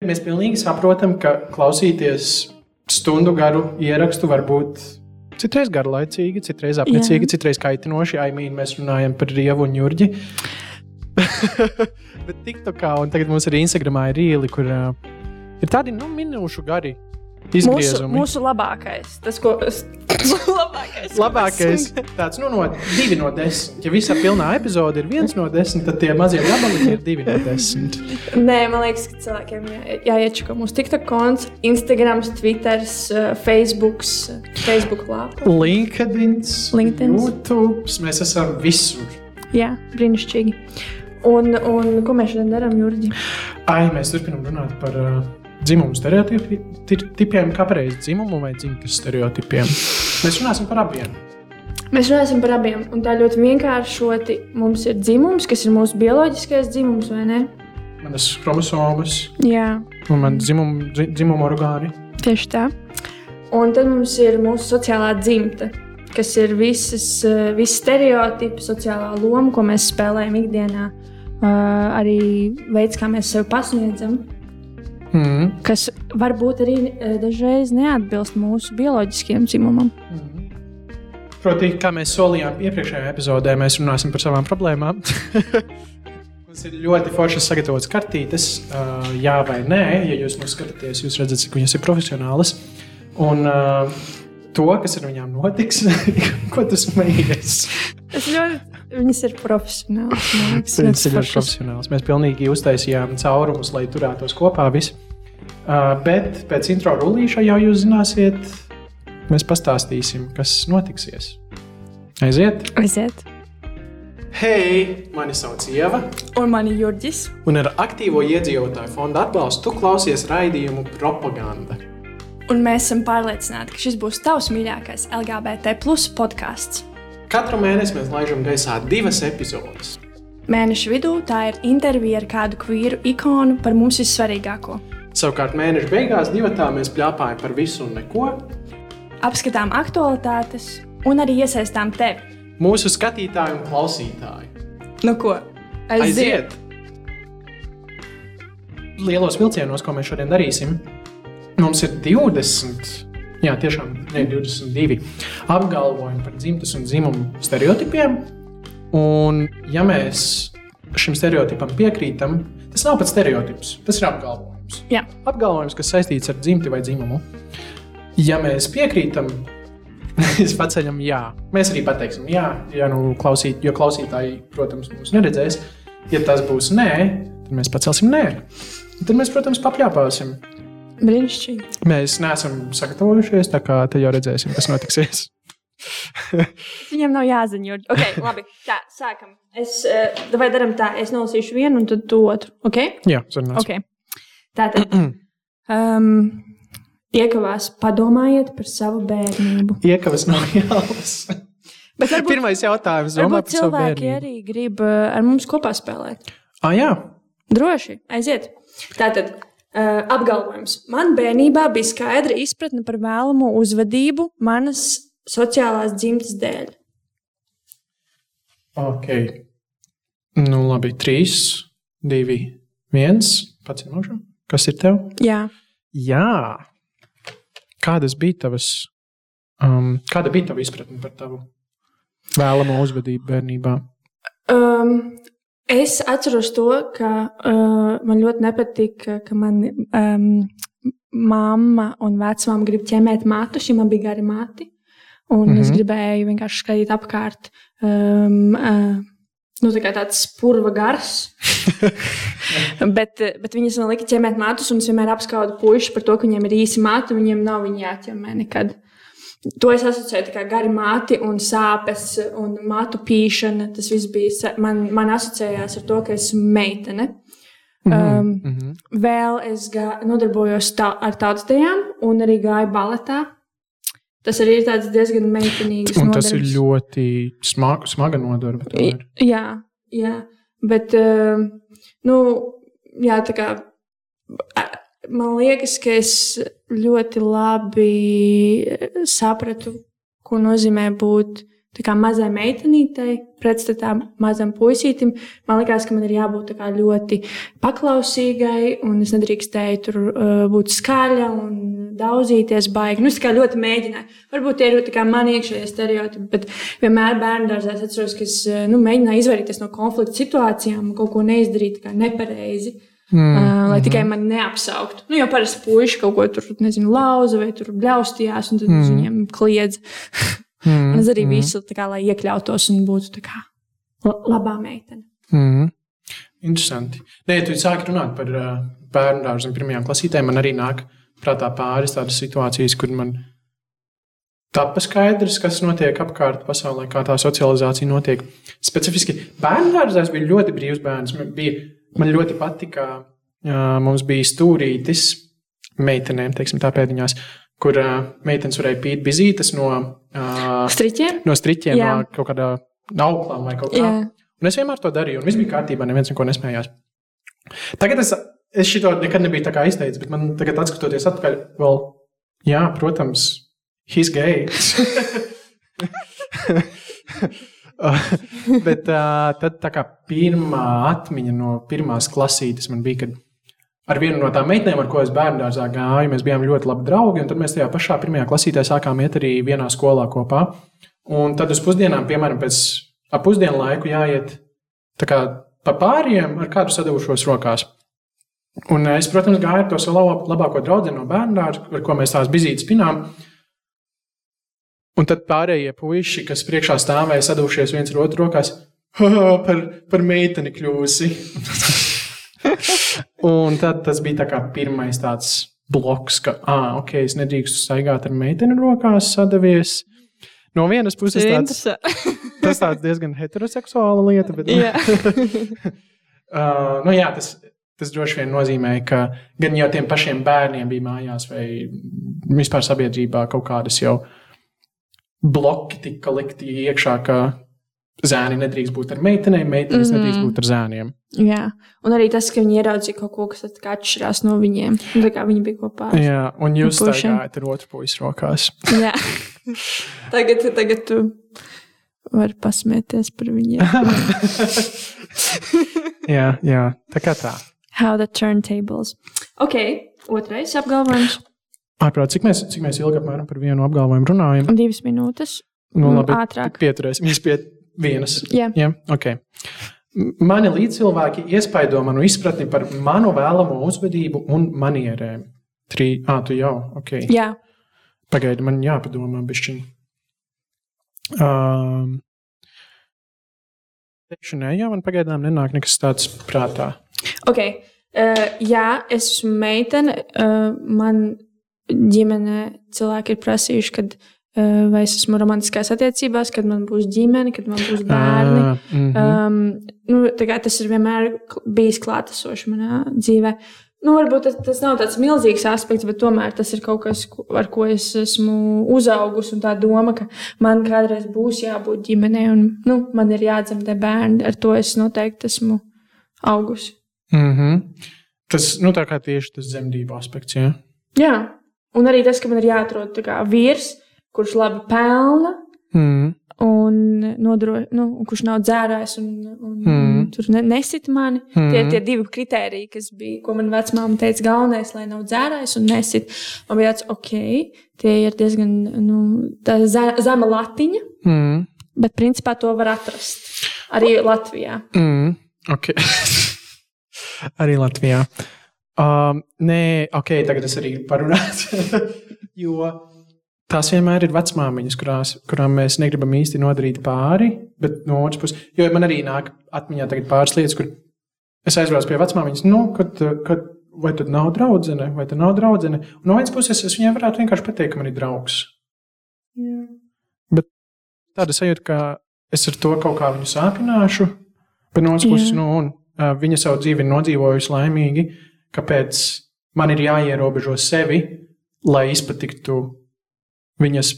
Mēs pilnīgi saprotam, ka klausīties stundu garu ierakstu var būt citreiz garlaicīgi, citreiz apnicīgi, Jā. citreiz kaitinoši. I mean, mēs runājam par Rievu un Jurģi. Bet TikTokā un tagad mums arī Instagramā ir rīli, kur uh, ir tādi nu, minūšu gari Mūsu, mūsu labākais. Tas, ko es. labākais. Labākais tāds nu, no divi no desmit. Ja visā pilnā epizode ir viens no desmit, tad tie mazie gabaliņi ir divi no desmit. Nē, man liekas, ka cilvēkiem jā- jāiečako mūsu TikTok konts, Instagram, Twitter, Facebook, Facebook lapa. LinkedIn, LinkedIns. YouTube. Mēs esam visur. Jā, brīnišķīgi. Un, un ko mēs šodien darām, Jurģi? Ai, mēs turpinām runāt par uh, dzimumu stereotipiem, kā pareizi dzimumu vai dzimtas stereotipiem. Mēs runāsim par abiem. Mēs runāsim par abiem. Un tā ļoti vienkāršoti mums ir dzimums, kas ir mūsu bioloģiskais dzimums, vai ne? Manas chromosomas Jā, un manas dzimuma, dzi- dzimuma orgāni. tieši tā. Un tad mums ir mūsu sociālā dzimta, kas ir visas, eh, visi stereotipi, sociālā loma, ko mēs spēlējam ikdienā. Uh, arī veids, kā mēs sevi pasniedzam, Mm. kas varbūt arī eh, dažreiz neatbilst mūsu bioloģiskajam dzimumam. Proti, kā mēs solījām iepriekšējā epizodē, mēs runāsim par savām problēmām. Mums ir ļoti foršas sagatavotas kartītes, uh, jā vai nē. Ja jūs mūs skatāties, jūs redzat, cik viņas ir profesionālas. Un uh, to, kas ar viņām notiks, ko tas smējies. Tas ļoti, viņas ir profesionāls. Tas ir ļoti profesionāls. Mēs pilnīgi uztaisījām caurumus, lai turētos kopā visi. Uh, bet pēc intro rullīša jau jūs zināsiet, mēs pastāstīsim, kas notiksies. Aiziet! Aiziet. Hei, mani sauc Ieva, Un man ir Jurģis. un ar aktīvo iedzīvotāju fonda atbalstu tu klausies raidījumu propaganda. Un mēs esam pārliecināti, ka šis būs tavs mīļākais LGBT plus podkāsts. Katru mēnesi mēs laižam gaisā divas epizodes. Mēneša vidū tā ir intervija ar kādu kvīru ikonu par mums vissvarīgāko. Savukārt mēneša beigās divatā mēs plāpājam par visu un neko. Apskatām aktualitātes un arī iesaistām tevi. Mūsu skatītāji un klausītāji. Nu ko? Aiziet! Lielos vilcienos, ko mēs šodien darīsim, mums ir 20, jā, tiešām ne, 22 apgalvojumi par dzimtas un dzimumu stereotipiem. Un, ja mēs šim stereotipam piekrītam, tas nav pats stereotips, tas ir apgalvojums. Jā. Apgalvojums, kas saistīts ar dzimti vai dzimumu. Ja mēs piekrītam, mēs paceļam jā. Mēs arī pateiksim jā, ja nu klausīt, jo klausītāji, protams, mūs neredzēs. Ja tas būs nē, tad mēs pacelsim nē. Tad mēs, protams, papļāpāsim. Brīnišķīgi. Mēs neesam sagatavojušies, tā kā te jau redzēsim, kas notiksies. Viņam nav jāzina, Jurģi. Okay, labi, tā, sākam. Es, uh, vai darām tā, es nolasīšu vienu un tad tu otru. Okay? Jā, sarunās. Okay. Tātad. Um, Iekavās, padomājiet par savu bērnību. Iekavas nav jālas. Bet varbūt, Pirmais jautājums. Domā varbūt par savu cilvēki arī grib uh, ar mums kopā spēlēt. Ah, jā, Droši, aiziet. Tātad uh, apgalvojums. Man bērnībā bija skaidra izpratne par vēlamo uzvedību manas sociālās dzimtas dēļ. ok. Nu, labi, trīs, divi, viens. Pats ir mūžam. Kas ir tev? Jā, Jā. Kādas bija tavas, um, kāda bija tava izpratne par tavu vēlamo uzvedību bērnībā? um, es atceros to, ka uh, man ļoti nepatika, ka man um, mamma un vecmāma grib ķemēt mātu. Šī man bija gari māti. Un mm -hmm. es Mhm. gribēju vienkārši skatīt apkārt. Um, uh, Nu, tā kā tāds spurva gars. bet, bet viņas man lika ķemēt matus, un es vienmēr apskaudu puikas par to, ka viņiem ir īsi mati, viņiem nav viņa jāķemē nekad. To es asociēju kā gari mati un sāpes un matu pīšana. Tas viss bija, man, man asociējās ar to, ka esmu meitene. Um, Mm -hmm. Vēl es gā, nodarbojos tā, ar tautstajām un arī gāju baletā. Tas arī ir tāds diezgan meitenīgs. Un tas ir nodarbs. ļoti smaga, smaga nodarbe. Jā, jā. Bet, uh, nu, jā, tā kā man liekas, ka es ļoti labi sapratu, ko nozīmē būt mazai meitenītei, pretstatā mazam puisītim. Man liekas, ka man ir jābūt ļoti paklausīgai, un es nedrīkstēju tur uh, būt skaļa un daudzīties baigi. Nu, es ļoti mēģināju. Varbūt tie ir man iekšējie stereotipi, bet vienmēr bērnu dārzā es atceros, ka es uh, nu, mēģināju izvairīties no konflikta situācijām un kaut ko neizdarīt nepareizi. Mm, uh, lai mm. tikai mani neapsauktu. Nu, jo parasti puiši kaut ko tur, nezinu, lauza vai tur bļaustījās, un tad mm. viņiem kliedz. Mm, un es arī mm. visu, kā, lai iekļautos un būtu kā, labā meitene. Mm. Interesanti. Nē, tu sāki runāt par uh, bērnu dārzu un pirmajām klasītēm. Man arī nāk prātā pāris tādas situācijas, kur man tapa skaidrs, kas notiek apkārt pasaulē, kā tā socializācija notiek. Specifiski bērnu dārzā es biju ļoti brīvs bērns. Man, bija, man ļoti patika, mums bija stūrītis meitenēm, teiksim, tā pēdiņās, kur uh, meitenes varēja pīt bizītes no uh, striķiem, no, striķiem Jā. no kaut kāda auklām vai kaut kā. Jā. Un es vienmēr to darīju, un viss bija kārtībā, neviens neko nesmējās. Tagad es, es šo nekad nebiju tā kā izteicis, bet man tagad, skatoties atpakaļ, vēl, jā, protams, he's gay. bet uh, tad tā kā pirmā atmiņa no pirmās klasītes man bija, kad ar vienu no tām meitenēm, ar ko es bērnu dārzā gāju. Mēs bijām ļoti labi draugi, tad mēs tajā pašā pirmajā klasītē sākām iet arī vienā skolā kopā. Un tad uz pusdienām, piemēram, pēc pusdienu laiku jāiet kā, pa pāriem ar kādu sadavušos rokās. Un es, protams, gāju ar to savu labāko draugu no bērnu dārza, ar ko mēs tās bizītes pinām. Un tad pārējie puiši, kas priekšā stāvēja, sadūrušies viens ar otru rokās, par, par meiteni kļūsi. Un tad tas bija tā pirmais tāds bloks, ka, ah, ok, es nedrīkstu staigāt ar meiteni rokās, sadavies. No vienas puses, tāds, tas tāds diezgan heteroseksuāla lieta, bet uh, nu, jā, tas, tas droši vien nozīmē, ka gan jau tiem pašiem bērniem bija mājās, vai vispār sabiedrībā kaut kādas jau bloki tika likti iekšā, ka zēni nedrīkst būt ar meitenēm, meitenes mm nedrīkst būt ar zēniem. Jā, un arī tas, ka viņi ieraudzīja kaut ko, kas atšķirās no viņiem. Tā kā viņi bija kopā. Jā, un jūs staigājat ar otru puisi rokās. Jā, tagad, tagad tu vari pasmieties par viņiem. jā, jā, tā kā tā. How the turntables. Ok, otrais apgalvojums. Ārprāt, cik mēs, cik mēs ilgi apmēram par vienu apgalvojumu runājam? Divas minūtes. Nu, labi, ātrāk. Pieturēsimies pie Vienas. Jā, Jā? Okay. Mani līdzcilvēki iespaido manu izpratni par manu vēlamo uzvedību un manierēm. Trī, ah, tu jau, ok. Jā. Pagaidi, man jāpadomā bišķiņ. Um, teikšu, nē, jā, man pagaidām nenāk nekas tāds prātā. Ok, uh, jā, es esmu meitene. Uh, man ģimenē cilvēki ir prasījuši, kad Eh, vai es esmu romantiskās attiecībās, kad man būs ģimene, kad man būs bērni. Uh, mm -hmm. um, nu, tas ir vienmēr bijis klātesošs manā dzīvē. Nu, varbūt tas, tas nav tāds milzīgs aspekts, bet tomēr tas ir kaut kas, ar ko es esmu uzaugusi. Tā doma, ka man kādreiz būs jābūt ģimenei un nu, man ir jādzemdē bērni, ar to es noteikti esmu augusi. Mm -hmm. Tas nu, tieši tas dzemdību aspekts. Ja? Jā, un arī tas, ka man ir jāatrod vīrs kurš labi pelna. Mm. Un, nodro, nu, un kurš nav dzērājis un, un, mm. un tur ne, nesit mani. Mm. Tie ir tie divi kriteriji, kas bija, ko man vecmāma teica, galvenais, lai nav dzērājis un nesit. Man bija tāds, ok, tie ir diezgan nu, zema latiņa, mm. bet principā to var atrast arī Latvijā. Mm. Okay. arī Latvijā. Um, nē, ok, tagad es arī parunāšu. jo tās vienmēr ir vecmāmiņas, kurās, kurām mēs negribam īsti nodarīt pāri. Bet no otras puses, jo man arī nāk atmiņā pāris lietas, kur es aizbraucu pie vecmāmiņas, nu, kad, kad vai tad nav draudzene, vai tā nav draudzene. Un no vienas puses, es viņai varētu vienkārši pateikt, ka man ir draugs. Jā. Bet tāda sajūta, ka es ar to kaut kā viņu sāpināšu, bet no otras puses, nu, un, uh, viņa savu dzīvi ir nodzīvojusi laimīgi, kāpēc man ir jāierobežo sevi, lai izpatiktu viņas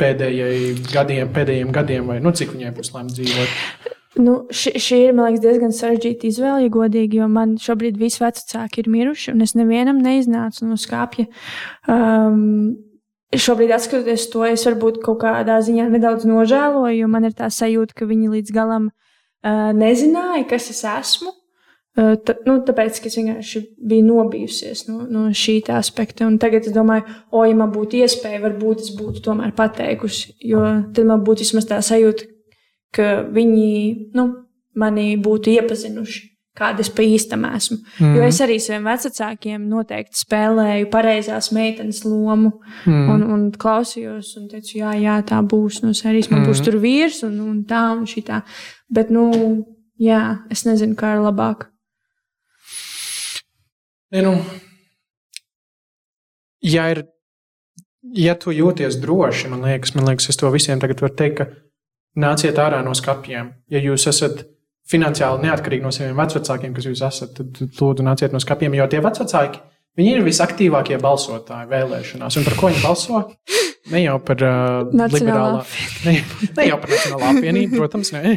gadiem, pēdējiem gadiem, vai nu, cik viņai būs lemts dzīvot. Nu, ši, šī ir liekas, diezgan sarežģīta izvēle, ja godīgi, jo man šobrīd visi vecāki ir miruši, un es nevienam neiznācu no skāpja. Um, šobrīd, skatoties to, es varbūt kaut kādā ziņā nedaudz nožēloju, jo man ir tā sajūta, ka viņi līdz galam uh, nezināja, kas es esmu. Uh, ta, nu, tāpēc, es vienkārši biju nobijusies no, no šī aspekta. Un tagad es domāju, o, ja man būtu iespēja, varbūt es būtu tomēr pateikusi. Jo tad man būtu vismaz tā sajūta, ka viņi nu, mani būtu iepazinuši kāda es pa īstam esmu. Mm. Jo es arī saviem vecākiem noteikti spēlēju pareizās meitenes lomu mm. un, un klausījos un teicu, jā, jā, tā būs no sērijas. Man mm. būs tur vīrs un, un tā un šitā. Bet, nu, jā, es nezinu, kā ir labāk. Ne, nu, ja, ir, ja tu jūties droši, man liekas, man liekas, es to visiem tagad varu teikt, ka nāciet ārā no skapiem. Ja jūs esat finansiāli neatkarīgi no saviem vecākiem, kas jūs esat, tad lūdzu nāciet no skapiem, jo tie vecāki. Viņi ir visaktīvākie balsotāji vēlēšanās. Un par ko viņi balso? Ne jau par uh, liberālā, ne, ne jau par nacionālā apvienību, protams, nē.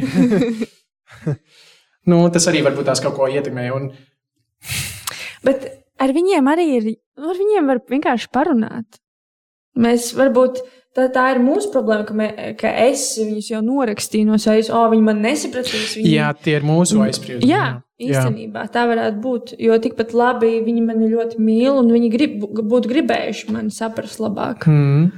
nu, tas arī varbūt tās kaut ko ietekmē. Un... Bet ar viņiem arī ir, ar viņiem var vienkārši parunāt. Mēs varbūt Tā, tā ir mūsu problēma, ka, mē, ka es viņus jau norakstīju no sevis. O, viņi man nesapratīs. Viņi... Jā, tie ir mūsu aizspriedumi. Jā, īstenībā jā. tā varētu būt. Jo tikpat labi viņi mani ļoti mīl un viņi grib, būtu gribējuši mani saprast labāk. Mm.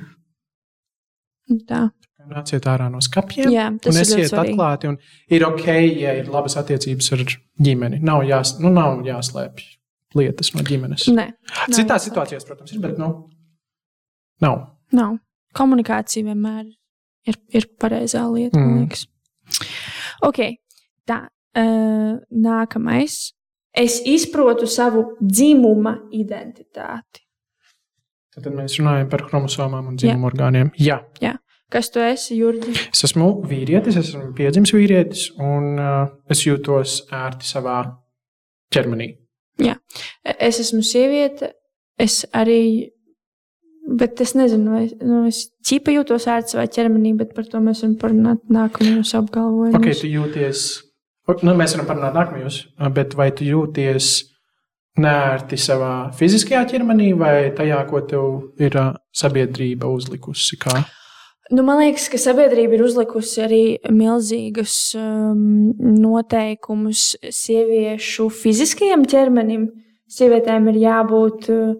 Tā. Nāciet ārā no skapiem. Jā, tas un esiet atklāti. Ir ok, ja ir labas attiecības ar ģimeni. Nav, jās, nu, nav jāslēpj lietas no ģimenes. Nē, Citās situācijās, protams, ir, bet nu, nav. Nav komunikācija vienmēr ir, ir pareizā lieta, mm. man liekas. Ok, tā. Uh, nākamais. Es izprotu savu dzimuma identitāti. Tad mēs runājam par chromosomām un dzimumu Jā. orgāniem. Jā. Jā. Kas tu esi, Jurgi? Es esmu vīrietis, es esmu piedzimis vīrietis, un uh, es jūtos ērti savā ķermenī. Jā, es esmu sieviete. Es arī Bet es nezinu, vai nu, es ķipa jūtos ērti savā ķermenī, bet par to mēs varam parunāt nākamajos apgalvojumos. Okay, tu jūties, nu, mēs varam parunāt nākamajos, bet vai tu jūties nērti savā fiziskajā ķermenī vai tajā, ko tev ir sabiedrība uzlikusi? Kā? Nu, man liekas, ka sabiedrība ir uzlikusi arī milzīgus um, noteikumus sieviešu fiziskajam ķermenim. Sievietēm ir jābūt uh,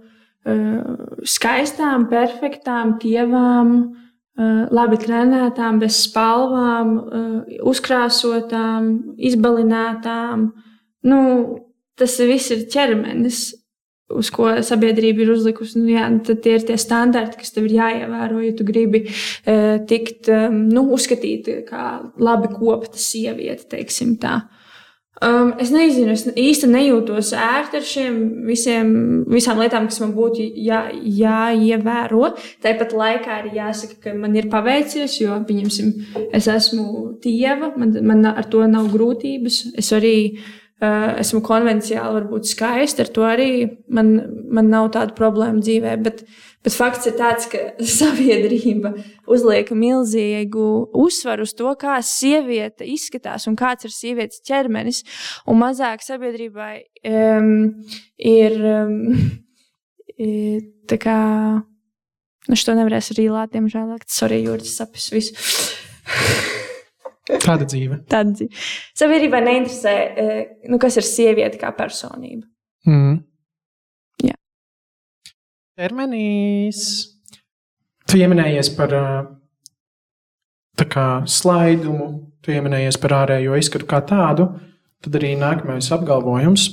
Eh, skaistām, perfektām, tievām, eh, labi trenētām, bez spalvām, eh, uzkrāsotām, izbalinātām. Nu, tas viss ir ķermenis, uz ko sabiedrība ir uzlikusi. Nu, jā, tad tie ir tie standarti, kas tev ir jāievēro, ja tu gribi tikt nu, uzskatīta kā labi kopta sieviete, teiksim tā. Um, es nezinu, es īsti nejūtos ērti ar šiem visiem, visām lietām, kas man būtu jā, jāievēro. Tāpat laikā arī jāsaka, ka man ir paveicies, jo, pieņemsim, es esmu tieva, man, man ar to nav grūtības. Es arī uh, esmu konvencionāli, varbūt skaisti, ar to arī man, man nav tāda problēma dzīvē. Bet, Bet fakts ir tāds, ka sabiedrība uzliek milzīgu uzsvaru uz to, kā sieviete izskatās un kāds ir sievietes ķermenis. Un mazāk sabiedrībai um, ir um, tā kā. Nu, šo nevarēs arī lāt, diemžēl. Arī jūras sapnis visu. Tāda dzīve. Tāda dzīve. Sabiedrībai neinteresē, nu, kas ir sieviete kā personība. Mm ķermenīs. Tu pieminējies par kā, slaidumu, tu pieminējies par ārējo izskatu kā tādu. Tad arī nākamais apgalvojums.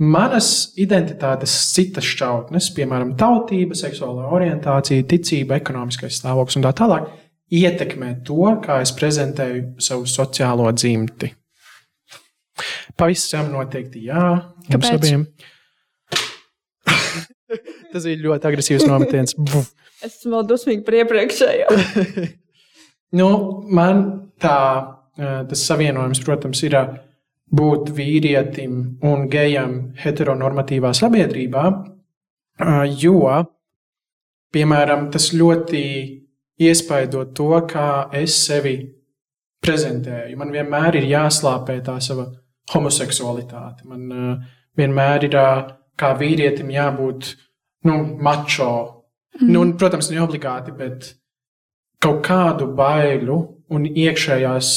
Manas identitātes citas šķautnes, piemēram, tautība, seksuālā orientācija, ticība, ekonomiskais stāvoklis un tā tālāk, ietekmē to, kā es prezentēju savu sociālo dzimti. Pavisam noteikti jā. Kāpēc? Abiem. Tas bija ļoti agresīvs nometiens. es esmu vēl dusmīgi par iepriekšējo. nu, man tā, tas savienojums, protams, ir būt vīrietim un gejam heteronormatīvā sabiedrībā, jo, piemēram, tas ļoti iespaido to, kā es sevi prezentēju. Man vienmēr ir jāslāpē tā sava homoseksualitāte. Man uh, vienmēr ir uh, kā vīrietim jābūt nu, mačo, Mm. Nu, un, protams, ne obligāti, bet kaut kādu baiļu un iekšējās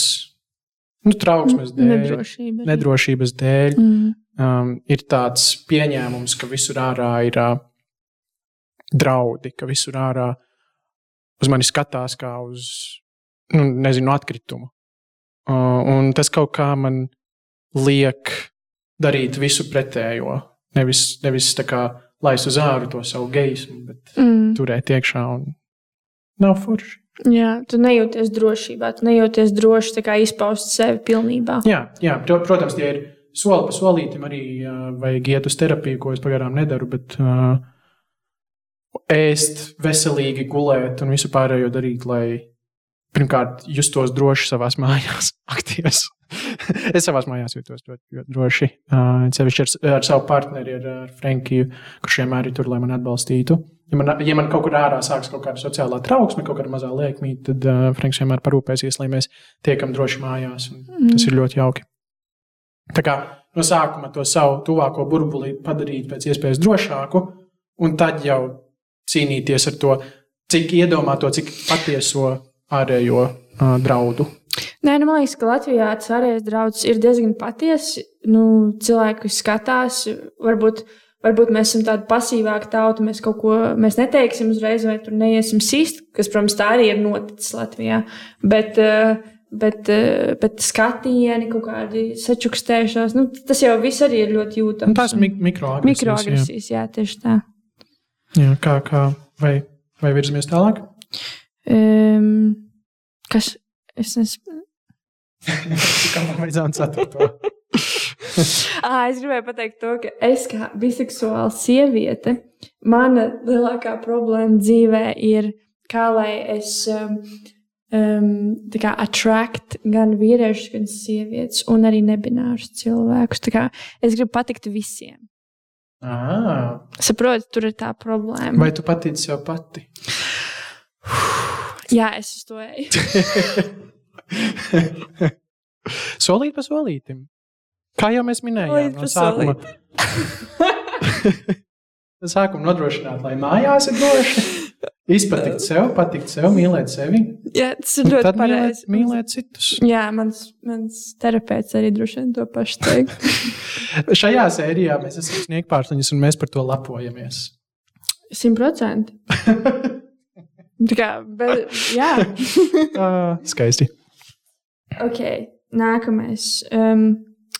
nu, trauksmes dēļ, Nedrošība. nedrošības dēļ, Mm. um, ir tāds pieņēmums, ka visur ārā ir uh, draudi, ka visur ārā uz mani skatās kā uz, nu, nezinu, atkritumu. Un tas kaut kā man liek darīt visu pretējo. Nevis, nevis tā kā laist uz āru to savu geismu, bet Mm. turēt iekšā un nav forši. Jā, tu nejūties drošībā, tu nejūties droši izpaust sevi pilnībā. Jā, jā pro- protams, tie ir soli pa solītam arī uh, vajag iet uz terapiju, ko es pagaidām nedaru, bet uh, ēst, veselīgi gulēt un visu pārējo darīt, lai pirmkārt justos droši savā mājās. Aktīvs. es savā mājās jūtos ļoti, droši. Uh, Cevišķi ar, ar savu partneri, ar, ar Frankiju, kurš vienmēr ir tur, lai man atbalstītu. Ja man, ja man kaut kur ārā sāksies kaut kāda sociālā trauksme, kaut kāda mazā liekmīte, tad uh, Franks vienmēr parūpēsies, lai mēs tiekam droši mājās. un Tas ir ļoti jauki. Tā kā no sākuma to savu tuvāko burbuli padarīt pēc iespējas drošāku, un tad jau cīnīties ar to, cik iedomāto, cik patieso ārējo uh, draudu. Nē, nu, man liekas, ka Latvijā tas ārējais draugs ir diezgan patiesi. Nu, cilvēki skatās, varbūt, varbūt mēs esam tādi pasīvāki tauta, mēs kaut ko mēs neteiksim uzreiz, vai tur neiesim sīst, kas, protams, tā arī ir noticis Latvijā. Bet, bet, bet skatieni, kaut kādi sačukstējušās, nu, tas jau viss arī ir ļoti Un jūtams. tās mik mikroagresijas. jā. mikroagresijas, jā, tieši tā. Jā, kā, kā, vai, vai virzamies tālāk? Um, kas? Es nezinu. Kā man vajadzētu saprast to? À, es gribēju pateikt, to, ka es kā biseksuāla sieviete, mana lielākā problēma dzīvē ir, kā lai es um, kā attract gan vīriešus, gan sievietes, un arī nebinārus cilvēkus. Es gribu patikt visiem. Ah, Saprotu, tur ir tā problēma. vai tu patīci sev pati? Jā, es uz to eju. Solīt pa solītam. Kā jau mēs minējām, no sākuma. no sākuma nodrošināt, lai mājās ir droši. Izpatikt sev, patikt sev, mīlēt sevi. Jā, tas ir ļoti Tad mīlēt, pareizi. mīlēt citus. Jā, mans, mans terapeits arī droši vien to pašu teikt. Šajā sērijā mēs esam sniegpārsliņas un mēs par to lepojamies. Simt procenti. Tā kā, bet, jā. Skaisti. Ok, nākamais. Um,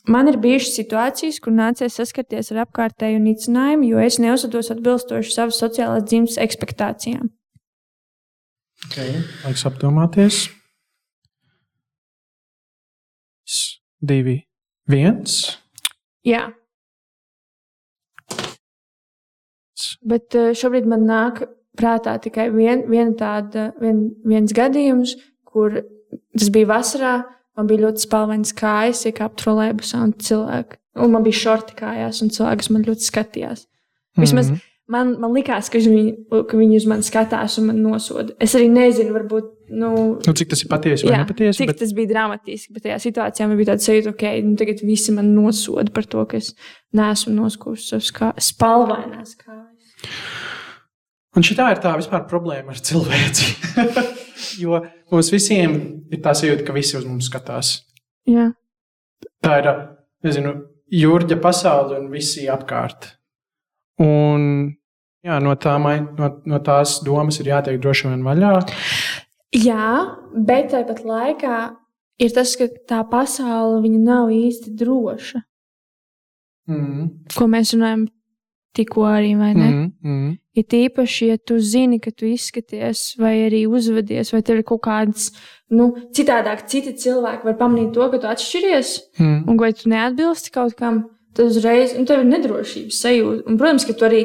man ir bijušas situācijas, kur nācies saskarties ar apkārtēju nicinājumu, jo es neuzvedos atbilstoši savas sociālās dzīves expectācijām. Okay. Laiks apdomāties. Divi, viens. Jā. Bet uh, šobrīd man nāk prātā tikai vien, viena tāda, vien, viens gadījums, kur tas bija vasarā. Man bija ļoti spēlēns kājas, iekāpt trolēbusā un cilvēki. Un man bija šorti kājās, un cilvēks man ļoti skatījās. Vismaz Mhm. man, man likās, ka viņi, ka viņi uz mani skatās un man nosoda. Es arī nezinu, varbūt. Nu, Nu, cik tas ir patiesi vai Jā, nepatiesi? cik Bet... tas bija dramatiski, bet tajā situācijā man bija tāds sajūta, okay, nu, tagad visi man nosoda par to, ka es neesmu noskūsis savas kā... spalvainās kājas. Un šī ir tā vispār problēma ar cilvēci. jo mums visiem ir tā sajūta, ka visi uz mums skatās. Jā, Tā ir, nezinu, jūrģa pasaule un visi apkārt. Un jā, no, tā, no, no tās domas ir jātiek droši vien vaļā. Jā bet tāpat laikā ir tas, ka tā pasaule nav īsti droša. Mm. Ko mēs runājam tikko arī, vai ne? Mm. Mm. Mm. Ir tīpaši, ja tu zini, ka tu izskaties, vai arī uzvedies, vai tev ir kaut kādas, nu, citādāk, citi cilvēki var pamanīt to, ka tu atšķiries. Mm. un vai tu neatbilsti kaut kam, tad uzreiz nu, tev ir nedrošības sajūta. Un, protams, ka tu arī,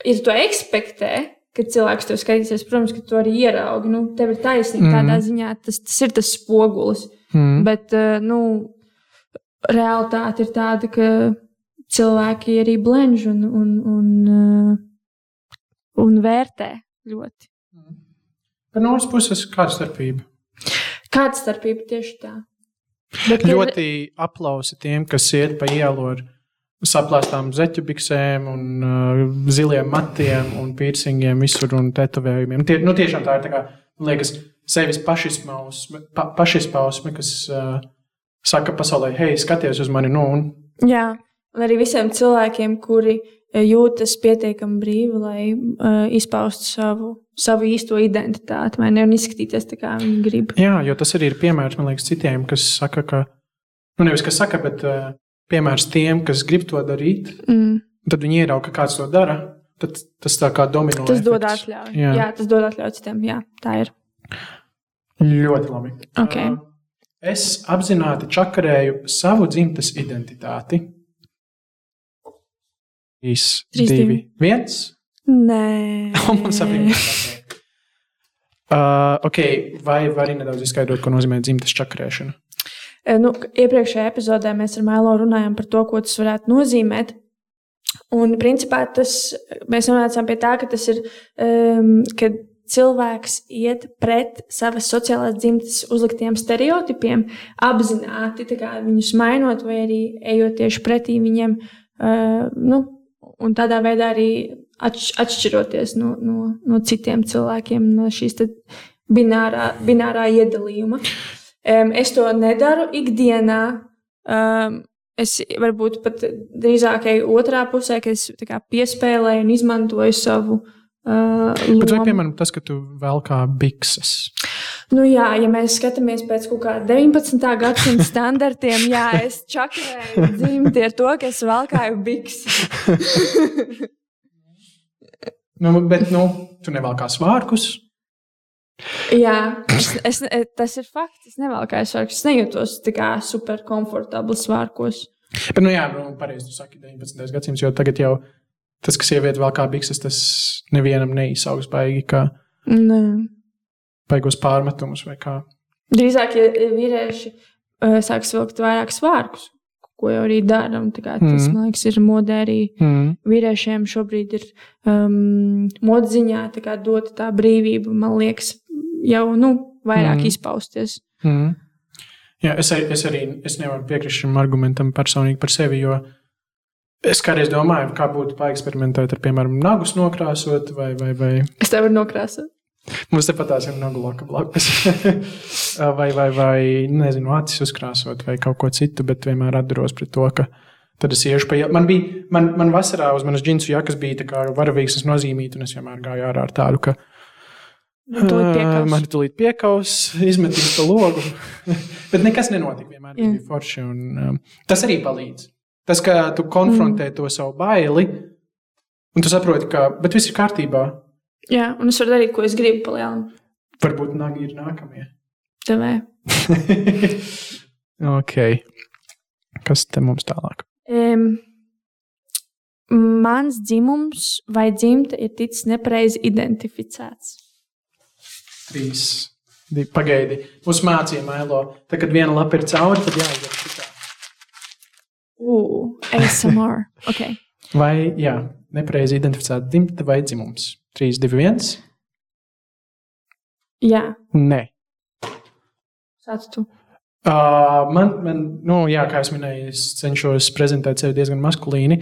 tu to ekspektē, kad cilvēks to skatīsies, protams, ka tu arī ieraugi. Nu, tev ir taisnība Mhm. tādā ziņā, tas, tas ir tas spogulis. Mm. Bet, eh, nu, realitāte ir tāda, ka cilvēki arī blenž un, un, un, eh, un vērtē ļoti. Par no otras puses, kāda starpība? Kāda starpība tieši tā? Bet, Ļoti aplausi tiem, kas iet pa ielu ar saplāstām zeķu biksēm, un uh, ziliem matiem, un piercingiem visur un tetovējumiem. Tie, nu, tiešām tā ir tā kā, liekas, sevis pašizpausme, pa, pašizpausme kas uh, saka pasaulē, hei, skaties uz mani, nu, un Jā, un arī visiem cilvēkiem, kuri eh, jūtas pietiekami brīvi, lai uh, izpaustu savu, savu īsto identitāti, vai ne, un izskatīties tā, kā viņi grib. Jā, jo tas arī ir piemērs, man liekas, citiem, kas saka, ka, nu, nevis kas saka, bet uh, piemērs tiem, kas grib to darīt. Mm. Tad viņi ierauga, ka kāds to dara. Tad tas tā kā domino. Tas dod efekts. atļauju. Jā. Jā. Tas dod atļauju citiem. Jā, tā ir. Ļoti labi. Ok. Uh, Es apzināti čakarēju savu dzimtes identitāti. 3, Trīs, 2, divi. 1. Nē, Mums abi ir. Uh, ok, vai vari nedaudz izskaidrot, ko nozīmē dzimtes čakarēšana? Eh, Nu, iepriekšējā epizodē mēs ar Mēlo runājām par to, ko tas varētu nozīmēt. Un, principā, tas, mēs nonācām pie tā, ka tas ir, um, kad cilvēks iet pret savas sociālās dzimtes uzliktiem stereotipiem, apzināti kā viņus mainot, vai arī ejot tieši pretī viņiem, uh, nu, un tādā veidā arī atš atšķiroties no, no, no citiem cilvēkiem, no šīs binārā, binārā iedalījuma. Um, es to nedaru ikdienā. Um, es varbūt pat drīzāk eju otrā pusē, ka es piespēlēju un izmantoju savu uh, Bet vai, piemēram, tas, ka tu vēl kā bikses? Nu, jā, ja mēs skatāmies pēc kaut kāda 19. gadsimta standartiem, jā, es čakarēju dzimti ar to, ka es valkāju bikses. Nu, bet, nu, tu nevēl kā svārkus. Jā, es, es, tas ir fakts. Es nevalkāju svārkus. Es nejūtos tā kā super komfortabli svārkos. Bet, nu, jā, nu, pareizi tu saki, 19. gadsimts, jo tagad jau tas, kas sieviete vēl kā bikses, tas nevienam neizsaugs baigi, kā Nē. baigos pārmetumus vai kā. Drīzāk, ja vīrieši uh, sāks vilkt vairāk svārkus, ko jau arī kā tas, Mhm. man liekas, ir modē arī Mm. vīriešiem šobrīd ir um, modziņā tā kā dot tā brīvība, man liekas, jau nu, vairāk mm. izpausties. Mm. Jā, es, arī- es arī es nevaru piekrist šim argumentam personīgi par sevi, jo es kādreiz domāju, kā būtu paeksperimentēt ar, piemēram, nagus nokrāsot, vai, vai, vai Es tev varu nokrāsot. mums te patās ir nagu laka blakus, vai, vai, vai, nezinu, acis uzkrāsot, vai kaut ko citu, bet vienmēr atduros pret to, ka tad es iešu pa ielu. Man bija, man, man vasarā uz manas džinsu jakas bija tā kā varavīksnes nozīmīta, un es vienmēr gāju ārā ar tādu, ka. Man tūlīt piekaus, izmetīs pa logu. Bet nekas nenotika. Vienmēr bija forši. Un, um, tas arī palīdz. Tas, ka tu konfrontē mm. to savu baili, un tu saproti, ka bet viss ir kārtībā. Jā, un es varu darīt, ko es gribu palielināt. Varbūt nagi ir nākamie. Tevē. ok. Kas te mums tālāk? Um, mans dzimums vai dzimta ir ticis nepareizi identificēts. Trīs. Pagaidi. Mums mācīja Mailo. Tad, kad viena lapa ir cauri, tad jāizdara šitā. Uh, ASMR. Okay. Vai, jā, nepareizi identificēta dzimta vai dzimums. 3, 2, 1. Jā, Nē. sāc tu. Uh, man, man nu, jā, kā jau minēju, es cenšos prezentēt sevi diezgan maskulīni.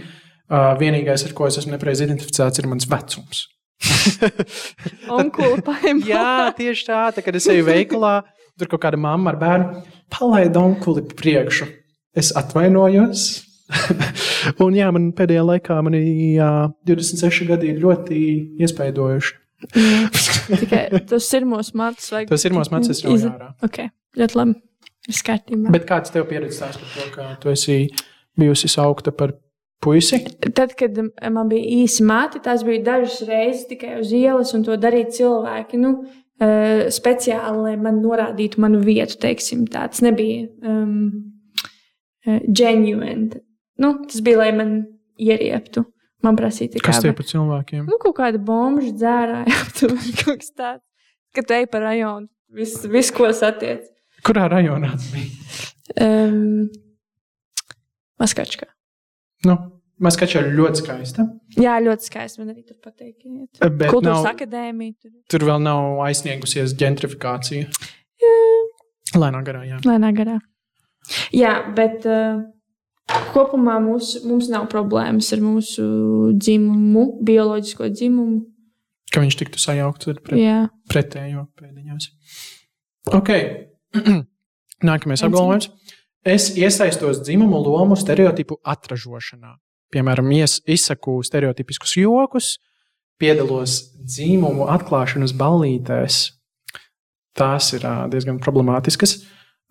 Uh, vienīgais, ar ko es esmu nepareizi identificēts, ir mans vecums. Onkuli paņem. jā, tieši tā, tā kad es eju veikalā, tur kaut kāda mamma ar bērnu palaida onkuli priekšu. Es atvainojos. Un jā, man pēdējā laikā mani jā, 26 gadi ir ļoti iespaidojuši. Tikai tos sirmos matus vajag. Tas ir mūsu mācības Iz- raudā. Ok, ļoti labi. Viss kārtībā. Bet kāds tev pieredzi stāst par to, ka tu esi bijusi saukta par puisi? Tad, kad man bija īsi mati, tās bija dažas reizes tikai uz ielas, un to darīja cilvēki. Nu, uh, speciāli, lai man norādītu manu vietu, teiksim, tā. Tas nebija um, uh, genuine. Nu, tas bija, lai man ierieptu. Man prasīja, Kas tie par cilvēkiem? nu, kaut kāda bomba dzērāja, aptuveni kaut kas tāds. Kad te ej pa rajonu, viss, vis, ko satiec. Kurā rajonā tas bija? Um, Maskačkā. Nu, Maskača ir ļoti skaista. Jā, ļoti skaisti. Man arī tur patīk. Bet Kultūras nav- akadēmija. Tur. Tur vēl nav aizsniegusies gentrifikācija. Lēnā garā, jā. Lēnā garā. Jā, bet uh, kopumā mūs, mums nav problēmas ar mūsu dzimumu, bioloģisko dzimumu. Ka viņš tiktu sajaukts ar pret, pretējo pēdiņās. Ok. Nākamais apgalvojums. Es iesaistos dzimumu lomu stereotipu atražošanā. Piemēram, ies, izsaku stereotipiskus jokus, piedalos dzimumu atklāšanas ballītēs. Tās ir diezgan problemātiskas.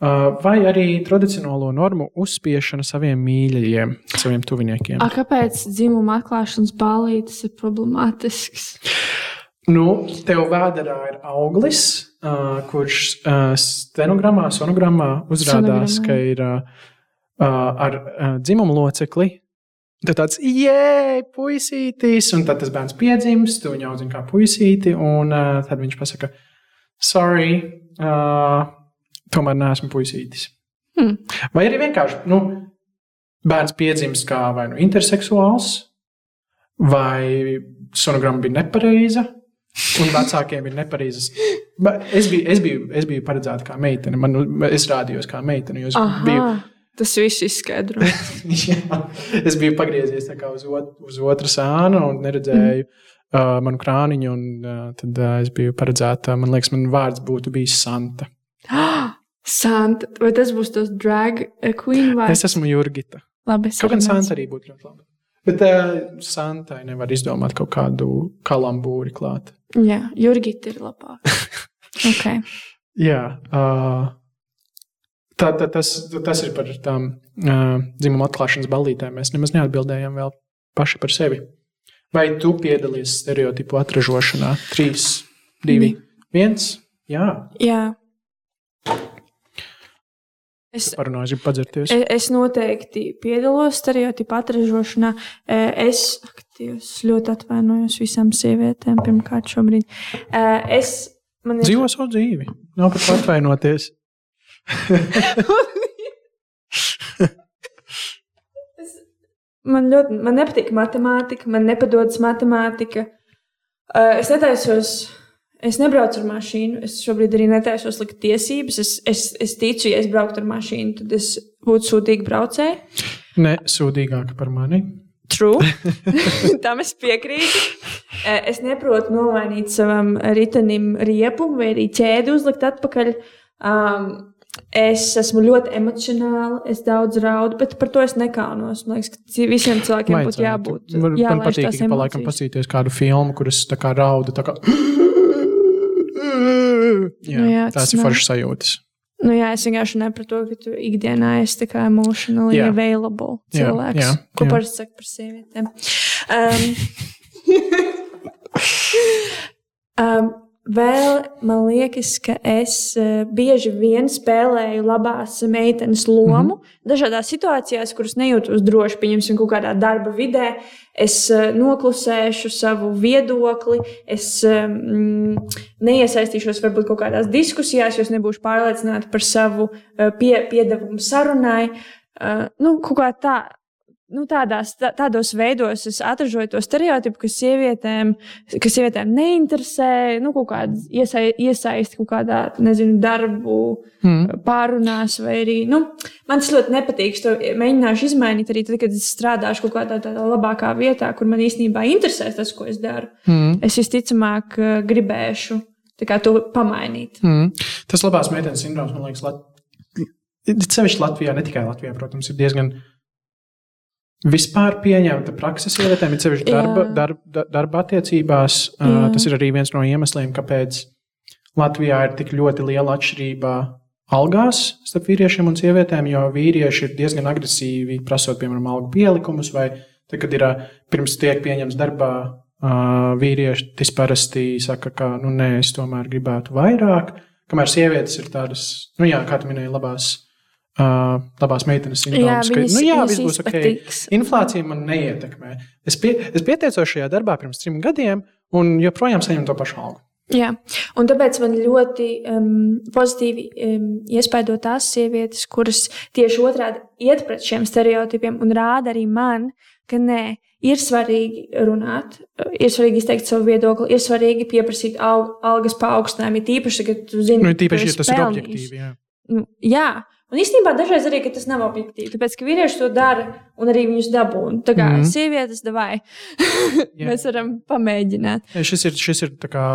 Ā, Vai arī tradicionālo normu uzspiešana saviem mīļajiem, saviem tuviniekiem. A, kāpēc dzimuma atklāšanas ballītes ir problemātisks? Nu, tev vēdā ir auglis, uh, kurš uh, stenogrammā, sonogrammā uzrādās, Sonogrammā. ka ir uh, uh, ar uh, dzimumu locekli. Tad tāds - jē, puisītis, un tad tas bērns piedzimst, tu viņu audzini kā puisīti, un uh, tad viņš pasaka, sorry, uh, tomēr neesmu puisītis. Hmm. Vai arī vienkārši nu, bērns piedzimst kā vai nu interseksuāls, vai sonogramma bija nepareiza, un vecākiem ir nepareizas. Es biju, es biju, es biju paredzēta kā meitene, man, es rādījos kā meitene, biju. tas viss izskaidro. Es biju pagriezies uz, ot, uz otru sānu un neredzēju mm. uh, manu krāniņu. Un, uh, tad uh, es biju paredzēta, man liekas, man vārds būtu bijis Santa. Santa, vai tas būs tas drag queen vai Es esmu Jurgita. Labi, es Kaut gan Santa arī būtu ļoti labi. Bet uh, Santai nevar izdomāt kaut kādu kalambūri klāt. Jā, Jurgita ir labāk. okay. Jā, uh, tā, tā, tas, tas ir par tām uh, dzimuma atklāšanas ballītēm. Mēs nemaz neatbildējām vēl paši par sevi. Vai tu piedalies stereotipu atražošanā? 3, 2, 1. Jā, Jā. Es, parunāju, padzerties. e- es noteikti piedalos stereotipu atražošanā. E, Es, ak, Dievs, ļoti atvainojos visām sievietēm, pirmkārt, šobrīd. E, Es, man ir Dzīvo savu dzīvi. Nav par ko atvainoties. Man ļoti man nepatīk matemātika, man nepadodas matemātika. Es netaisos, es nebraucu ar mašīnu. Es šobrīd arī netaisos likt tiesības. Es, es, es ticu, ja es brauktu ar mašīnu, tad es būtu sūdīgi braucēji. Ne sūdīgāka par mani. True. Tam es piekrītu. Es neprotu nomainīt savam ritenim riepu vai arī ķēdi uzlikt atpakaļ. Um, Es esmu ļoti emocionāla, es daudz raudu, bet par to es nekaunos. Man liekas, ka visiem cilvēkiem būtu jābūt. Man, man jālaiž patīk, ka pa laikam pasīties kādu filmu, kuras tā kā rauda. Tā kā... Jā, Nu jā, tās ir foršas sajūtas. Nu, jā, es vienkārši nesaprotu, ka tu ikdienā esi tā kā emotionally Jā. available cilvēks. jā, ko jā. parasti saka par sievietēm. Um, um, vēl man liekas, ka es uh, bieži vien spēlēju labās meitenes lomu mm -hmm. dažādās situācijās, kuras nejūtos droši. Pieņemsim, kaut kādā darba vidē. Es uh, noklusēšu savu viedokli, es um, neiesaistīšos varbūt kaut kādās diskusijās, jo es nebūšu pārliecināta par savu uh, pie, piedevumu sarunai. Uh, nu, kaut kā tā. Nu, tādās, tā, tādos veidos es atražoju to stereotipu, ka sievietēm, ka sievietēm neinteresē nu, kaut kāda iesai, iesaisti kaut kādā, nezinu, darbu Mm. pārunās, vai arī nu, man tas ļoti nepatīk. To mēģināšu izmainīt arī tad, kad es strādāšu kaut kādā tādā labākā vietā, kur man īstenībā interesē tas, ko es daru. Mm. Es visticamāk eh, gribēšu to pamainīt. Mm. Tas labās meitenes sindroms, man liekas, Lat... sevišķi Latvijā, ne tikai Latvijā, protams, ir diezgan vispār pieņemta praksa sievietēm, ir sevišķi darba, darba, darba attiecībās. Jā. tas ir arī viens no iemesliem, kāpēc Latvijā ir tik ļoti liela atšķirība algās starp vīriešiem un sievietēm, jo vīrieši ir diezgan agresīvi prasot, piemēram, algu pielikumus, vai tad, kad ir pirms tiek pieņemts darbā, ā, vīrietis parasti saka, ka, nu, nē, es tomēr gribētu vairāk, kamēr sievietes ir tādas, nu, jā, kā tu minēji, labās. Uh, labās meitenes sindroms, ka, viņas- nu, jā, viss būs ok. Inflācija man neietekmē. Es, pie, es pieteicos šajā darbā pirms trim gadiem, un joprojām saņemu to pašu algu. Jā, un tāpēc man ļoti um, pozitīvi um, iespaido tās sievietes, kuras tieši otrādi iet pret šiem stereotipiem un rāda arī man, ka nē, ir svarīgi runāt, ir svarīgi izteikt savu viedokli, ir svarīgi pieprasīt al algas paaugstinājumu. Ir tīpaši, kad tu zini, Nu, tīpaši, ja tas ir pelnījis. objektīvi. Jā. Nu, jā, Un īstenībā dažreiz arī tas nav objektīvi, tāpēc ka vīrieši to dara un arī viņus dabūna. Tā kā mm. -hmm. sievietes Jā. mēs varam pamēģināt. Ja, šis ir, šis ir kā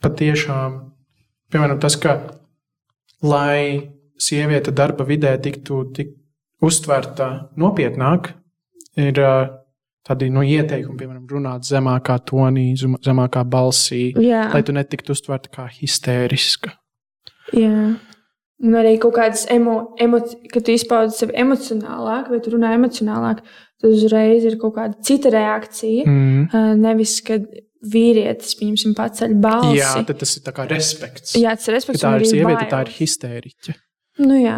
patiešām, piemēram, tas, ka lai sieviete darba vidē tiktu tik uztverta nopietnāk, ir tādi no ieteikumi, piemēram, runāt zemākā tonī, zem- zemākā balsī, Jā, lai tu netiktu uztverta kā histēriska. jā. Un arī kaut kādas emo, emoci, kad tu izpaudi sevi emocionālāk, vai tu runā emocionālāk, tad uzreiz ir kaut kāda cita reakcija. Mm. Uh, Nevis, kad vīrietis, pieņemsim, paceļ balsi. Jā, tas ir tā kā respekts. jā tas ir Ka respekts. tā un ir sieviete, tā ir bailes. histēriķe. Nu, jā.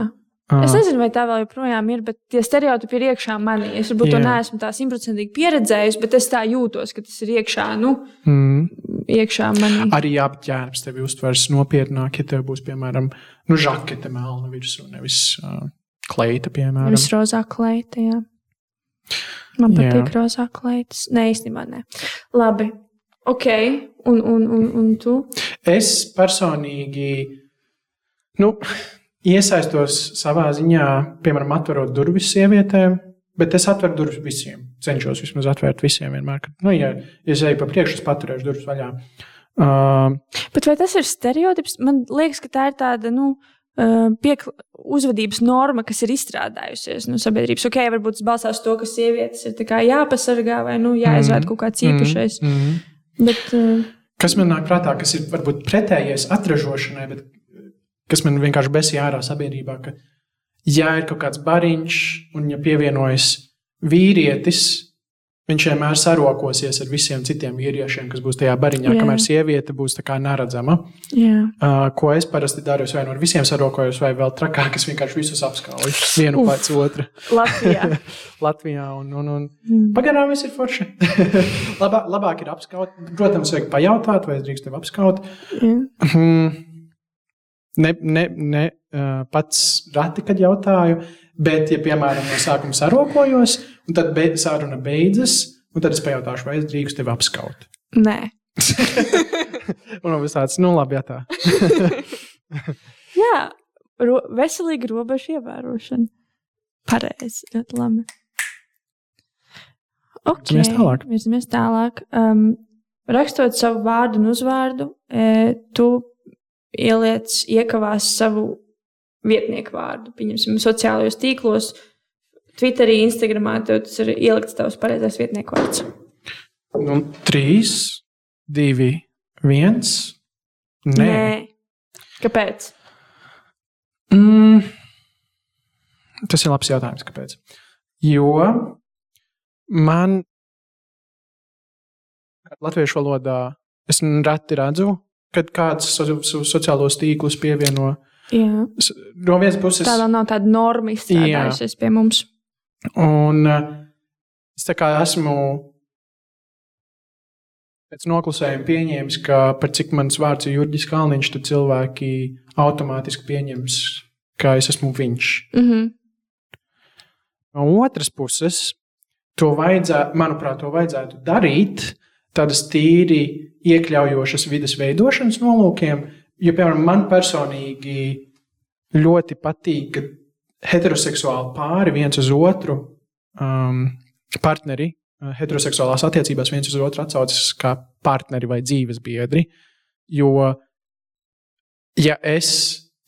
Es nezinu, vai tā vēl joprojām ir, bet tie stereotipi ir iekšā manī. Es varbūt to Jā. neesmu tā simtprocentīgi pieredzējusi, bet es tā jūtos, ka tas ir iekšā, nu, Mm. iekšā manī. Arī apģērbs tevi uztvers nopietnāk, ja tev būs, piemēram, nu, žakete melna virsū, nevis uh, kleita, piemēram. Nevis rozā kleita, jā. Man Jā. patīk rozā kleitas. Nē, īstenībā nē. Labi. Ok, un, un, un, un tu? Es personīgi nu, iesaistos savā ziņā, piemēram, atverot durvis sievietēm, bet es atveru durvis visiem. Cenšos vismaz atvērt visiem vienmēr. Kad, nu, ja, ja es eju pa priekšu, es paturēšu durvis vaļā. Uh, Bet vai tas ir stereotips? Man liekas, ka tā ir tāda, nu, uh, piekla, uzvedības norma, kas ir izstrādājusies no sabiedrības. Ok, varbūt tas balstās uz to, ka sievietes ir jāpasargā vai nu, jāizvērt Mhm. kaut kāds īpašais. Mm, mm. Bet, uh, Kas man nāk prātā, kas ir varbūt pretējais atražošanai, bet kas man vienkārši besīja ārā sabiedrībā, ka, ja ir kaut kāds bariņš un ja pievienojas vīrietis, viņš vienmēr sarokosies ar visiem citiem vīriešiem, kas būs tajā bariņā, Jā. kamēr sieviete būs tā kā neredzama. jā. Uh, ko es parasti daru, es vai nu ar visiem sarokojos, vai vēl trakāk, es vienkārši visus apskauju vienu Uf. pēc otra Latvijā. Latvijā. Un, un, un Mm. Pagaidām viss ir forši. Labā, labāk ir apskaut. Protams, vajag pajautāt, vai es drīkstu tevi apskaut. Jā. Ne, ne, ne pats rati, kad jautāju, bet, ja, piemēram, no sākuma sarokojos, un tad be, saruna beidzas, un tad es pajautāšu, vai es drīkstu tevi apskaut. Nē. un tas tāds, nu, labi, ja tā. Jā, ro veselīga robeža ievērošana. Pareizi, ļoti labi. Okay. Virzamies tālāk. Virzamies tālāk. Um, rakstot savu vārdu un uzvārdu, e, tu ieliec, iekavās savu vietnieku vārdu. Pieņemsim, sociālajos tīklos, Twitterī, Instagramā, tas ir ielikts tavs pareizais vietnieku vārds. Nu, trīs, divi, viens. Nē. Nē. Kāpēc? Mm. Tas ir labs jautājums, kāpēc. Jo man latviešu valodā es reti redzu, kad kāds so, so, sociālos tīklus pievieno. Jā. No vienas puses, Tā vēl nav tāda norma izstrādājusies pie mums. un uh, es tā kā esmu pēc noklusējuma pieņēmis, ka par cik mans vārds ir Jurģis Kalniņš, tad cilvēki automātiski pieņems, ka es esmu viņš. Mm -hmm. No otras puses, to vajadzētu, manuprāt, to vajadzētu darīt tādas tīri iekļaujošas vidas veidošanas nolūkiem. Jo, piemēram, man personīgi ļoti patīk, ka heteroseksuāli pāri viens uz otru um, partneri, uh, heteroseksuālās attiecībās viens uz otru atsaucas kā partneri vai dzīves biedri. Jo, ja es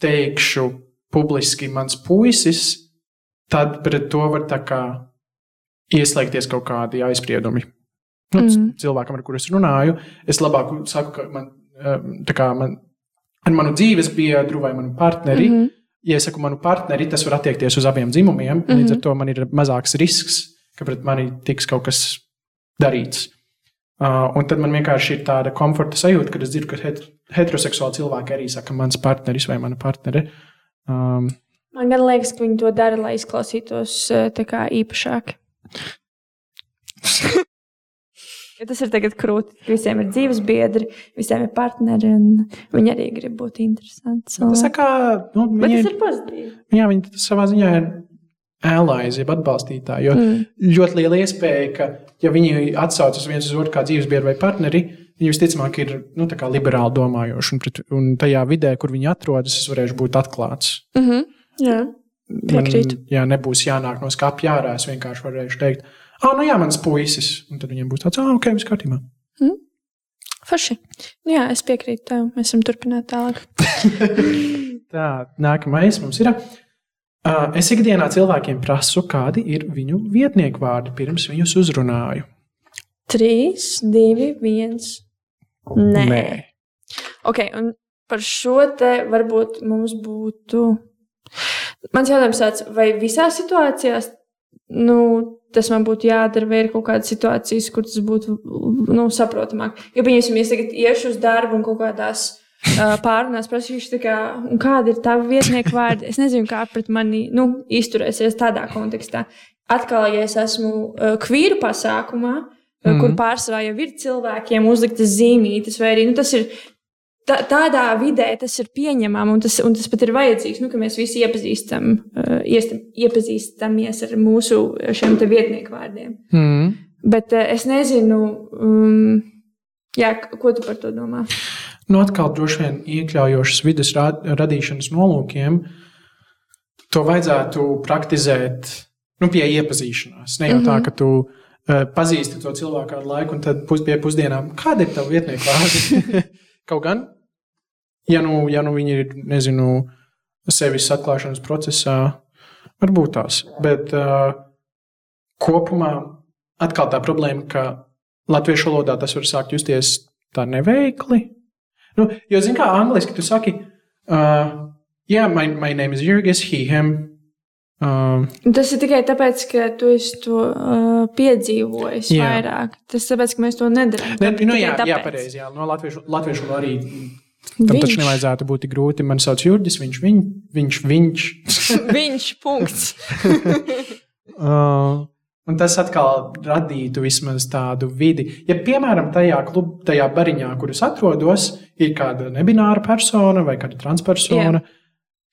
teikšu publiski mans puisis, tad pret to var tā kā ieslēgties kaut kādi aizspriedumi. Nu, mm. Cilvēkam, ar kuriem es runāju, es labāk saku, ka man, kā man ar manu dzīves biedru vai manu partneri, mm. -hmm. ja es saku manu partneri, tas var attiekties uz abiem dzimumiem. Mm -hmm. Līdz ar to man ir mazāks risks, ka pret mani tiks kaut kas darīts. Uh, un tad man vienkārši ir tāda komforta sajūta, kad es dzirdu, ka het heteroseksuāli cilvēki arī saka, mans partneris vai mana partnere. Um, Man gan liekas, ka viņi to dara, lai izklausītos kā īpašāk. Ja tas ir tagad krūti, ka visiem ir dzīves biedri, visiem ir partneri, un viņi arī grib būt interesanti. tas ir kā, nu, Bet viņi, tas ir pozitīvi. jā, viņi savā ziņā ir allies, jeb atbalstītāji. Jo Mm. ļoti liela iespēja, ka, ja viņi atsaucas viens uz otru kā dzīves biedru vai partneri, viņi visticamāk ir nu, liberāli domājoši. Un, pret, un tajā vidē, kur viņi atrodas, es varēšu būt atklāts. Mm -hmm. Jā, piekrītu. Jā, nebūs jānāk no skāpja ārā. Es vienkārši varēšu teikt, ah, nu jā, mans puisis. Un tad viņiem būs tāds, ah, ok, viss kārtībā. Forši. Nu Jā, es piekrītu tev. Mēs varam turpināt tālāk. Tā, nākamais mums ir. Uh, es ikdienā cilvēkiem prasu, kādi ir viņu vietnieku vārdi pirms viņus uzrunāju. Trīs, divi, viens. Nē. Nē. Ok, un par šo te varbūt mums būtu. Mans jautājums tāds, vai visās situācijās nu, tas man būtu jādara, vai ir kaut kādas situācijas, kur tas būtu nu, saprotamāk. Jo, pieņemsim, ja es tagad iešu uz darbu un kaut kādās uh, pārunās prasīšu, kā, kāda ir tava vietnieka vārda. Es nezinu, kā pret mani nu, izturēsies tādā kontekstā. Atkal, ja es esmu uh, kvīru pasākumā, mm -hmm. kur pārsvarā jau ir cilvēkiem uzliktas zīmītes, vai arī nu, tas ir Tā, tādā vidē tas ir pieņemami un tas, un tas pat ir vajadzīgs, nu, mēs visi iepazīstam, uh, iestam, iepazīstamies ar mūsu vietnieku vārdiem. Mm. Bet uh, es nezinu, um, jā, ko tu par to domā. Nu, atkal, droši vien iekļaujošas vidas radīšanas nolūkiem, to vajadzētu praktizēt nu, pie iepazīšanās. Ne jau mm -hmm. tā, mhm. ka tu uh, pazīsti to cilvēku kādu laiku, un tad pus, pie pusdienām, kāda ir tava vietnieku vārdi? Kaut gan, ja nu, ja nu viņi ir, nezinu, sevis atklāšanas procesā, varbūt tās. Bet uh, kopumā atkal tā problēma, ka latviešu valodā tas var sākt justies tā neveikli. Nu, jo, zini, kā angliski tu saki, uh, yeah, my, my name is Jurgis, he, him. Um, tas ir tikai tāpēc, ka tu to uh, piedzīvojis jā. vairāk. Tas ir tāpēc, ka mēs to nedarām. Ne, nu, jā, tāpēc. jā, pareizi. Jā. No latviešu, latviešu arī tam viņš. taču nevajadzētu būt grūti. Man sauc Jurgis, viņš, viņ, viņš, viņš. viņš, punkts. uh, un tas atkal radītu vismaz tādu vidi. Ja, piemēram, tajā, klub, tajā bariņā, kur es atrodos, ir kāda nebināra persona vai kāda transpersona. Jā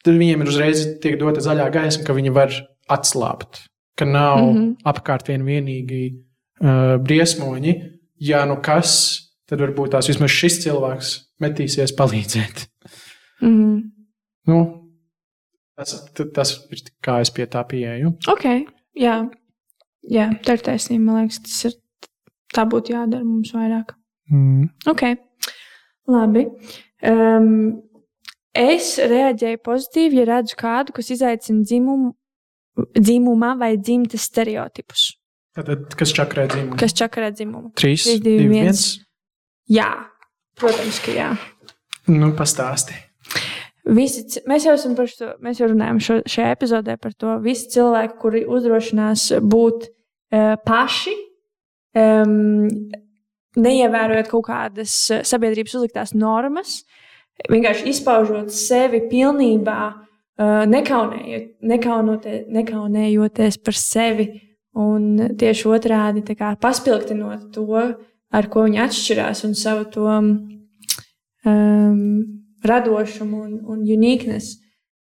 tad viņiem ir uzreiz tiek dota zaļā gaisma, ka viņi var atslābt, ka nav mm -hmm. apkārt vien vienīgi uh, briesmoņi. Ja nu kas, tad varbūt tās vismaz šis cilvēks metīsies palīdzēt. Mm -hmm. nu, tas, tas ir kā es pie tā pieeju. Ok, jā, jā tā ir taisnība. Man liekas, tas ir tā būtu jādara mums vairāk. Mm. Ok, labi. Um, Es reaģēju pozitīvi, ja redzu kādu, kas izaicina dzimumu, dzimumā vai dzimtas stereotipus. Tad, kas čakarē dzimumu? Kas čakarē dzimumu? 3, 2, 1. Jā, protams, ka jā. Nu, pastāsti. Visi, mēs jau esam par to, mēs jau runājam šo, šajā epizodē par to. Visi cilvēki, kuri uzdrošinās būt uh, paši, um, neievērojot kaut kādas sabiedrības uzliktās normas, uh, vienkārši izpaužot sevi pilnībā, nekaunējot, nekaunotie, nekaunējoties par sevi. Un tieši otrādi paspildinot to, ar ko viņi atšķirās, un savu to um, radošumu un, un uniqueness.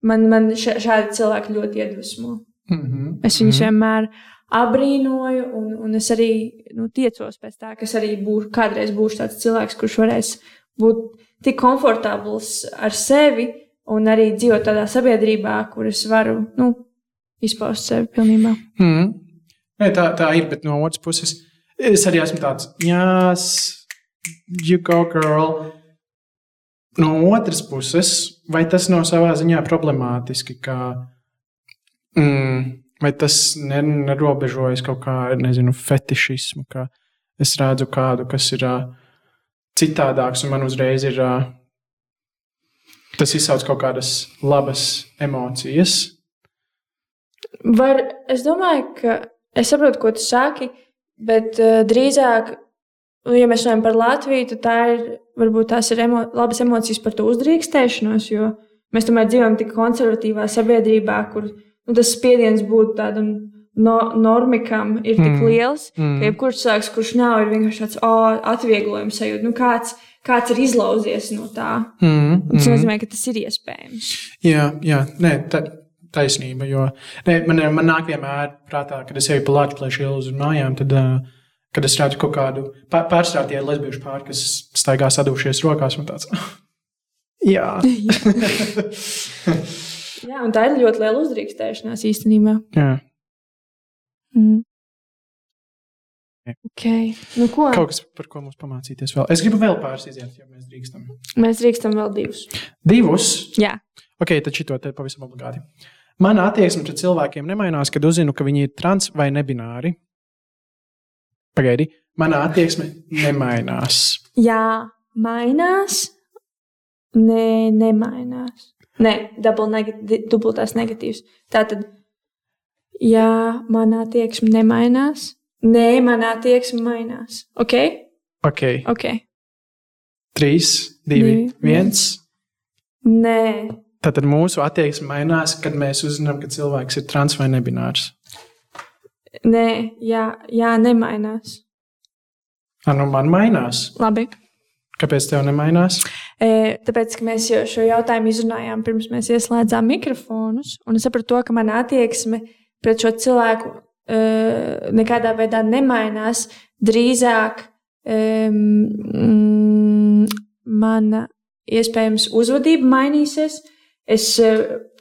Man, man šādi cilvēki ļoti iedvesmo. Mm -hmm. Es viņus mm -hmm. vienmēr abrīnoju, un, un es arī nu, tiecos pēc tā, ka es arī būšu, kādreiz būšu tāds cilvēks, kurš varēs būt tik komfortabls ar sevi un arī dzīvot tādā sabiedrībā, kur es varu nu, izpaust sevi pilnībā. Mm. Nē, tā, tā ir, bet no otras puses, es arī esmu tāds, yes, you go, girl. No otras puses, vai tas nav savā ziņā problemātiski, ka, mm, vai tas nerobežojas kaut kā, nezinu, fetišismu, ka es redzu kādu, kas ir. Uh, citādāks, un man uzreiz ir tas izsauc kaut kādas labas emocijas. Var, es domāju, ka es saprotu, ko tu saki, bet uh, drīzāk, nu, ja mēs runājam par Latviju, tad tā ir varbūt tās ir emo labas emocijas par to uzdrīkstēšanos, jo mēs tomēr dzīvojam tik konservatīvā sabiedrībā, kur nu, tas spiediens būtu tādam no, normikam ir tik mm. liels, mm. ka jebkurš cilvēks, kurš nav, ir vienkārši tāds oh, atvieglojums sajūta. Nu, kāds, kāds ir izlauzies no tā? Mm. Tas mm. nozīmē, ka tas ir iespējams. Jā, jā. Nē, tā, taisnība. Jo ne, man, man nāk vienmēr prātā, kad es eju pa Latvijas ielu uz mājām, tad, uh, kad es redzu kaut kādu pārstrādātie lesbiešu pāri, kas staigā sadūšies rokās un tāds. jā. Jā, un tā ir ļoti liela uzdrīkstēšanās īstenībā. Jā. Mm. Okay. Nu, ko? Kaut kas, par ko mums pamācīties vēl. Es gribu vēl pāris iziet, ja mēs drīkstam. Mēs drīkstam vēl divus. Divus. Jā, Ok, tad šito te pavisam obligāti. Mana attieksme pret cilvēkiem nemainās, kad uzzinu, ka viņi ir trans vai nebināri. Pagaidi, mana attieksme nemainās. Jā mainās. Nē, nemainās. Nē, dubultās negatīvs. Tātad, jā, manā attieksme nemainās. Nē, manā attieksme mainās. Ok? Ok, Ok. 3, 2, Divi, 1. Nē, Tātad mūsu attieksme mainās, kad mēs uzzinām, ka cilvēks ir trans vai nebinārs. nē, jā, jā nemainās. Ah, nu man mainās. Labi. Kāpēc tev nemainās? E, Tāpēc, ka mēs jau šo jautājumu izrunājām pirms mēs ieslēdzām mikrofonus, un es sapratu, to, ka mana attieksme pret šo cilvēku e, nekādā veidā nemainās. Drīzāk um, mana iespējams uzvedība mainīsies. Es e,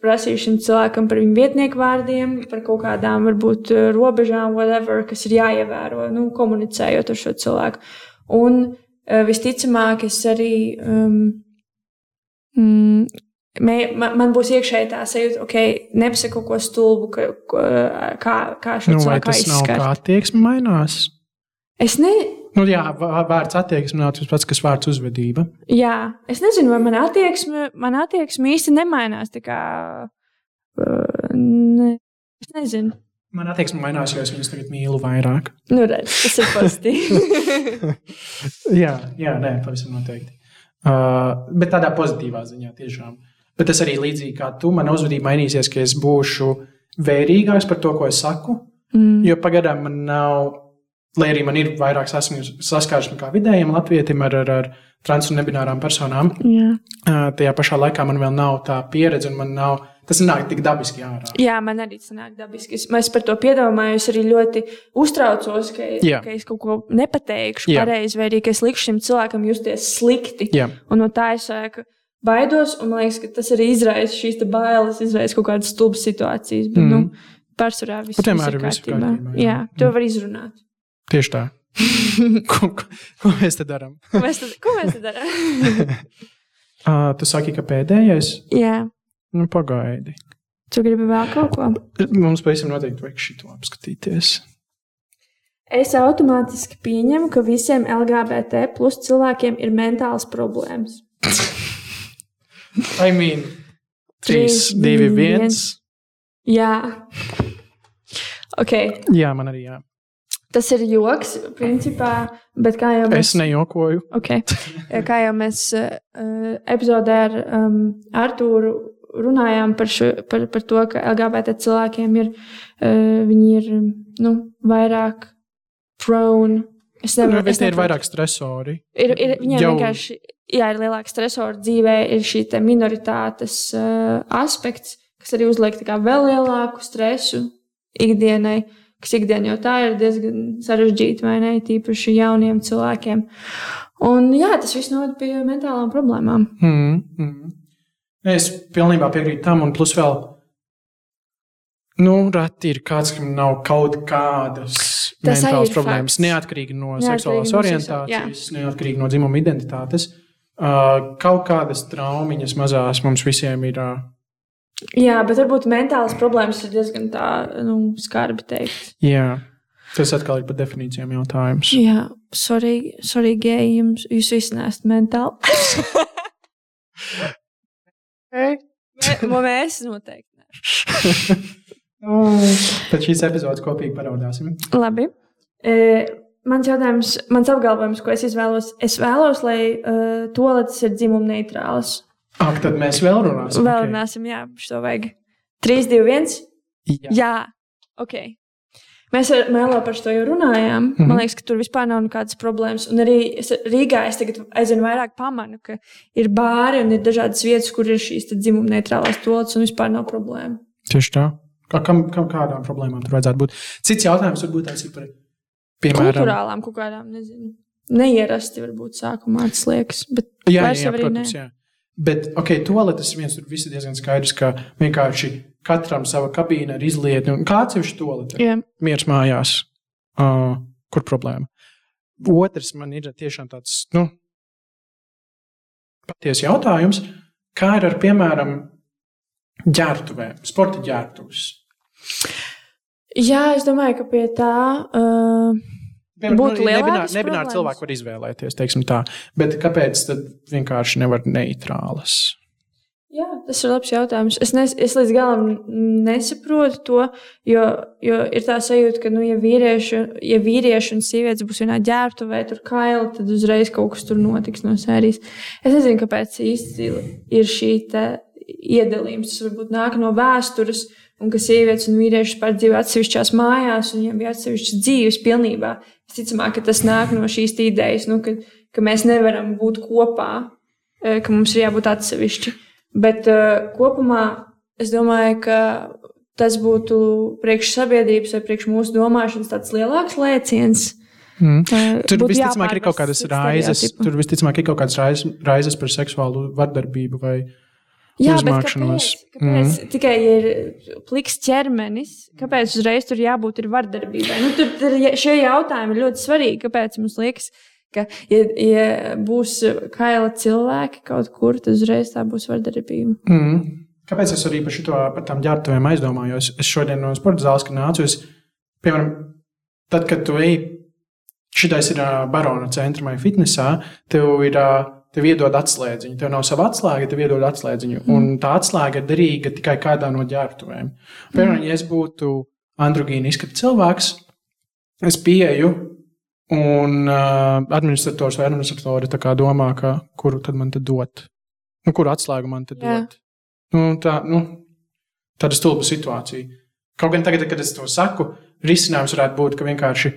prasīšu šim cilvēkam par viņu vietnieku vārdiem, par kaut kādām varbūt e, robežām, whatever, kas ir jāievēro, nu, komunicējot ar šo cilvēku. Un uh, visticamāk, es arī. Um, mm, man, man būs iekšēji tā sajūta, ok, nepasaka kaut ko stulbu, ka, kā, kā šo Nu, cilvēku tas nav kā aizskart. attieksme mainās? Es, ne, Nu, jā, vā- vārds attieksme nav tas pats, kas vārds uzvedība. jā, es nezinu, vai mana attieksme, man attieksme īsti nemainās. Kā, uh, ne, es nezinu. Man attieksme mainās, jo es viņus tagad mīlu vairāk. Nu, redz, tas ir pozitīvi. jā, jā, nē, pavisam noteikti. Uh, bet tādā pozitīvā ziņā tiešām. Bet tas arī līdzīgi kā tu, man uzvedība mainīsies, ka es būšu vērīgāks par to, ko es saku. mm. Jo pagaidām man nav, lai arī man ir vairāk saskāršana kā vidējiem latvietim ar, ar, ar trans un nebinārām personām, Jā. uh, tajā pašā laikā man vēl nav tā pieredze un man nav, tas nāk tik dabiski ārā. Jā, man arī tas nāk dabiski. Es, es par to piedomāju. Es arī ļoti uztraucos, ka, Jā. ka es kaut ko nepateikšu Jā. pareizi, vai arī ka es likšu šim cilvēkam justies slikti. Jā, Un no tā es sāku baidos, un man liekas, ka tas arī izraisa šīs te bailes, izraisa kaut kādas stulbas situācijas. Bet, Mhm. mm. nu, pārsvarā viss viss ir kārtībā. jā. Jā, to var izrunāt. tieši tā. ko, ko, ko mēs te darām? Ko mēs tad, ko mēs tad darām? Uh, tu saki, ka pēdējais? Jā, Nu, pagaidi. tu gribi vēl kaut ko? Mums pavisam noteikti vajag šito apskatīties. Es automātiski pieņemu, ka visiem LGBT plus cilvēkiem ir mentāls problēmas. I mean, 3, Trīs, 2, divi, 1. viens. Jā, ok. Jā, man arī jā. Tas ir joks, principā, bet kā jau mēs, Es nejokoju. okay. kā jau mēs uh, epizodē ar um, Artūru runājām par, šo, par, par to, ka LGBT cilvēkiem ir, uh, viņi ir nu, vairāk prone. Es nevaru, es Tie ir vairāk stresori. Ir, ir, viņiem jau... vienkārši jā, ir lielāka stresora dzīvē, ir šī te minoritātes uh, aspekts, kas arī uzliek vēl lielāku stresu ikdienai, kas ikdienā jau tā ir diezgan sarežģīta, vai ne? Tīpaši jauniem cilvēkiem. Un jā, tas viss noved pie mentālām problēmām. Mm, mm. Es pilnībā piekrītu tam, un plus vēl, nu, reti ir kāds, kam nav kaut kādas Tas mentālas problēmas, fakts. neatkarīgi no Neatkarīgi seksuālās no orientācijas, neatkarīgi no dzimuma identitātes. Uh, kaut kādas traumiņas mazās mums visiem ir. Uh, Jā, bet varbūt mentālas problēmas ir diezgan tā, nu, skarbi teikt. jā, tas atkal ir par definīcijām jautājums. Jā, sorry, sorry geji, jums, jūs visi nesat mentāli. Hey. Mē- Mēs noteikti. ne. Pēc šīs epizodes kopīgi paraudāsim. Labi. E, mans jautājums, mans apgalvojums, ko es izvēlos, es vēlos, lai uh, toaletes ir dzimuma neitrāls. Ak, tad mēs vēl runāsim. Vēl ok. runāsim, jā, šo vajag. 3, 2, 1. Jā. Jā, ok. Mēs ar Mēlo par to jau runājām. Mm Mhm. -hmm. Man liekas, ka tur vispār nav nekādas problēmas. Un arī es, Rīgā es tagad aizvien vairāk pamanu, ka ir bāri un ir dažādas vietas, kur ir šīs dzimuma neitrālās toaletes un vispār nav problēma. Tieši tā. Kā, kam, kam kādām problēmām tur vajadzētu būt? Cits jautājums varbūt tāds ir par, piemēram, Kultūrālām kaut kādām, nezinu. Neierasti varbūt sākumā tas liekas. Bet Jā, jā, jā protams, ne. jā. Bet, ok, toaletes viens, tur viss ir diezgan skaidrs, ka vienkārši katram sava kabīne ir izlieta. Un kāds ir šis toaletes? Jā. Mieras mājās. Uh, kur problēma? Otrs man ir tiešām tāds, nu, patiesi jautājums, kā ir ar, piemēram, ģērbtuvēm, sporta ģērbtuves. Jā, es domāju, ka pie tā. Uh... Piemēram, Būtu nu, nebināri, nebināri cilvēki var izvēlēties, teiksim tā. Bet kāpēc tad vienkārši nevar neitrālas? Jā, tas ir labs jautājums. Es, nes, es līdz galam nesaprotu to, jo, jo ir tā sajūta, ka, nu, ja vīrieši, ja vīrieši un sievietes būs vienā ģērbtuvē, tur kaila, tad uzreiz kaut kas tur notiks no sērijas. Es nezinu, kāpēc īsti ir šī iedalījums. Tas varbūt nāk no vēstures, un ka sievietes un vīrieši pār dzīvo atsevišķās mājās, un viņiem bija atsevišķas dzīves pilnībā. Visticamāk, ka tas nāk no šīs idejas, nu, ka, ka mēs nevaram būt kopā, eh, ka mums ir jābūt atsevišķi. Bet uh, kopumā es domāju, ka tas būtu priekš sabiedrības vai priekš mūsu domāšanas tāds lielāks lēciens. Mm. Uh, Tur visticamāk ir kaut kādas raizes, tur visticamāk ir kaut kādas raizes, raizes par seksuālu vardarbību vai Jā, bet uzmākšanos. kāpēc? Kāpēc? Mm. Tikai ir pliks ķermenis, kāpēc uzreiz tur jābūt ir vardarbībai? Nu, tur, tur šie jautājumi ir ļoti svarīgi. Kāpēc mums liekas, ka, ja, ja būs kaila cilvēki kaut kur, tad uzreiz tā būs vardarbība? Mm. Kāpēc es arī par, šito, par tām ģērbtuvēm aizdomājos? Es šodien no sporta zāles, nācu, es, piemēram, tad, kad tu ej, šitais ir barona centra vai fitnesā, tev ir. ā, Tev iedod atslēdziņu, tev nav sava atslēga, tev iedod atslēdziņu. Mm. Un tā atslēga ir derīga tikai kādā no ģērbtuvēm. Piemēram, ja es būtu androgīna izskata cilvēks, es pieeju, un uh, administrators vai administratori domā, ka, kuru tad man te dot. Nu, kuru atslēgu man te Jā. dot? Nu, tā, nu, tāda stulba situācija. Kaut gan tagad, kad es to saku, risinājums varētu būt, ka vienkārši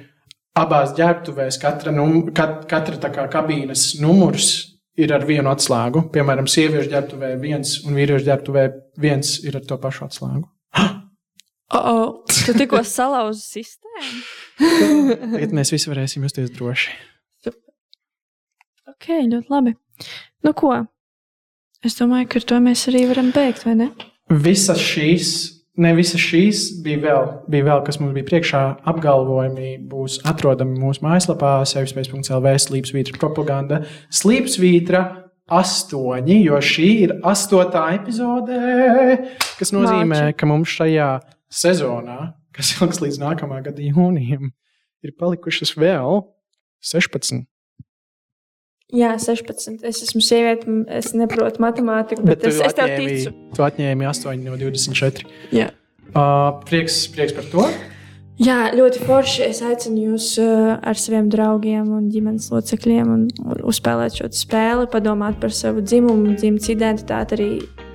abās ģērbtuvēs katra, num, kat, katra kā kabīnes numurs ir ar vienu atslēgu. Piemēram, sieviešu ģērbtuvē viens un vīriešu ģērbtuvē viens ir ar to pašu atslēgu. Oh, oh, tu tikko salauzi sistēmu. Tagad mēs visi varēsim justies droši. Ok, ļoti labi. Nu, ko? Es domāju, ka ar to mēs arī varam beigt, vai ne? Visas šīs, ne visas šīs bija vēl, bija vēl kas mums bija priekšā. Apgalvojumi būs atrodami mūsu mājaslapā, sevispējas.CLV, slīpsvītra propaganda. Slīpsvītra astoņi, jo šī ir astotā epizode, kas nozīmē, Māči. ka mums šajā sezonā, kas ilgs līdz nākamā gada jūnijam, ir palikušas vēl 16. Jā, 16. Es esmu sieviete, es neprotu matemātiku, bet, bet es, es tev ticu. Tu atņēmi 8 no 24. Jā. Uh, prieks, prieks par to. Jā, ļoti forši. Es aicinu jūs uh, ar saviem draugiem un ģimenes locekļiem un, un uzspēlēt šo spēli, padomāt par savu dzimumu, dzimtas identitāti. Arī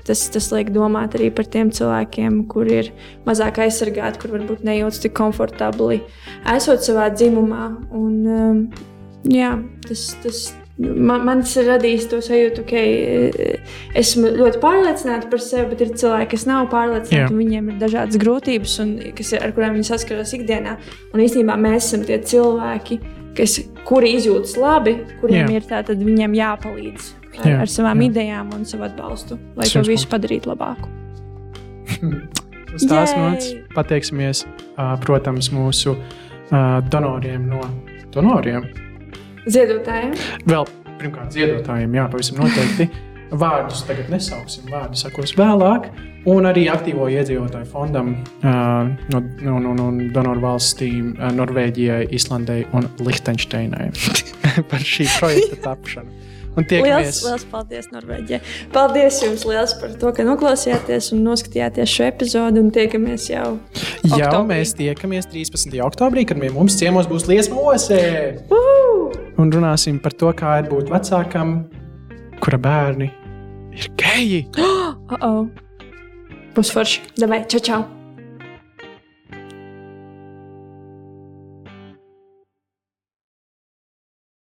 tas, tas liek domāt arī par tiem cilvēkiem, kuriem ir mazāk aizsargāti, kur varbūt nejūtas tik komfortabli esot savā dzimumā. Un, um, jā, tas, tas man, man tas ir radījis to sajūtu, ka okay, esmu ļoti pārliecināta par sevi, bet ir cilvēki, kas nav pārliecināti, un viņiem ir dažādas grūtības, un, kas, ir- ar kurām viņi saskaras ikdienā. Un īstenībā mēs esam tie cilvēki, kas, kuri izjūtas labi, kuriem Jā. ir tā, tad viņiem jāpalīdz ar, Jā, ar savām jā. idejām un savu atbalstu, lai to visu padarītu labāku. Uz tās nots pateiksimies, protams, mūsu donoriem no donoriem. Ziedotājiem. Vēl pirmkārt, ziedotājiem, jā, pavisam noteikti. Vārdus tagad nesauksim, vārdi sakos vēlāk. Un arī aktīvo iedzīvotāju fondam ā, no, no, no, no donoru valstīm ā, Norvēģijai, Islandai un Lihtenšteinai par šī projekta tapšanu. Tiekamies! liels paldies, Norvēģijai. Paldies jums liels par to, ka noklausījāties un noskatījāties šo epizodu. Un tiekamies jau. Jau oktobrī. mēs tiekamies 13. oktobrī, kad pie mums ciemos būs liesma osē. Uhu! Un runāsim par to, kā ir būt vecākam, kura bērni ir geji. Uh -oh. Būs forši. Davai, čau, čau!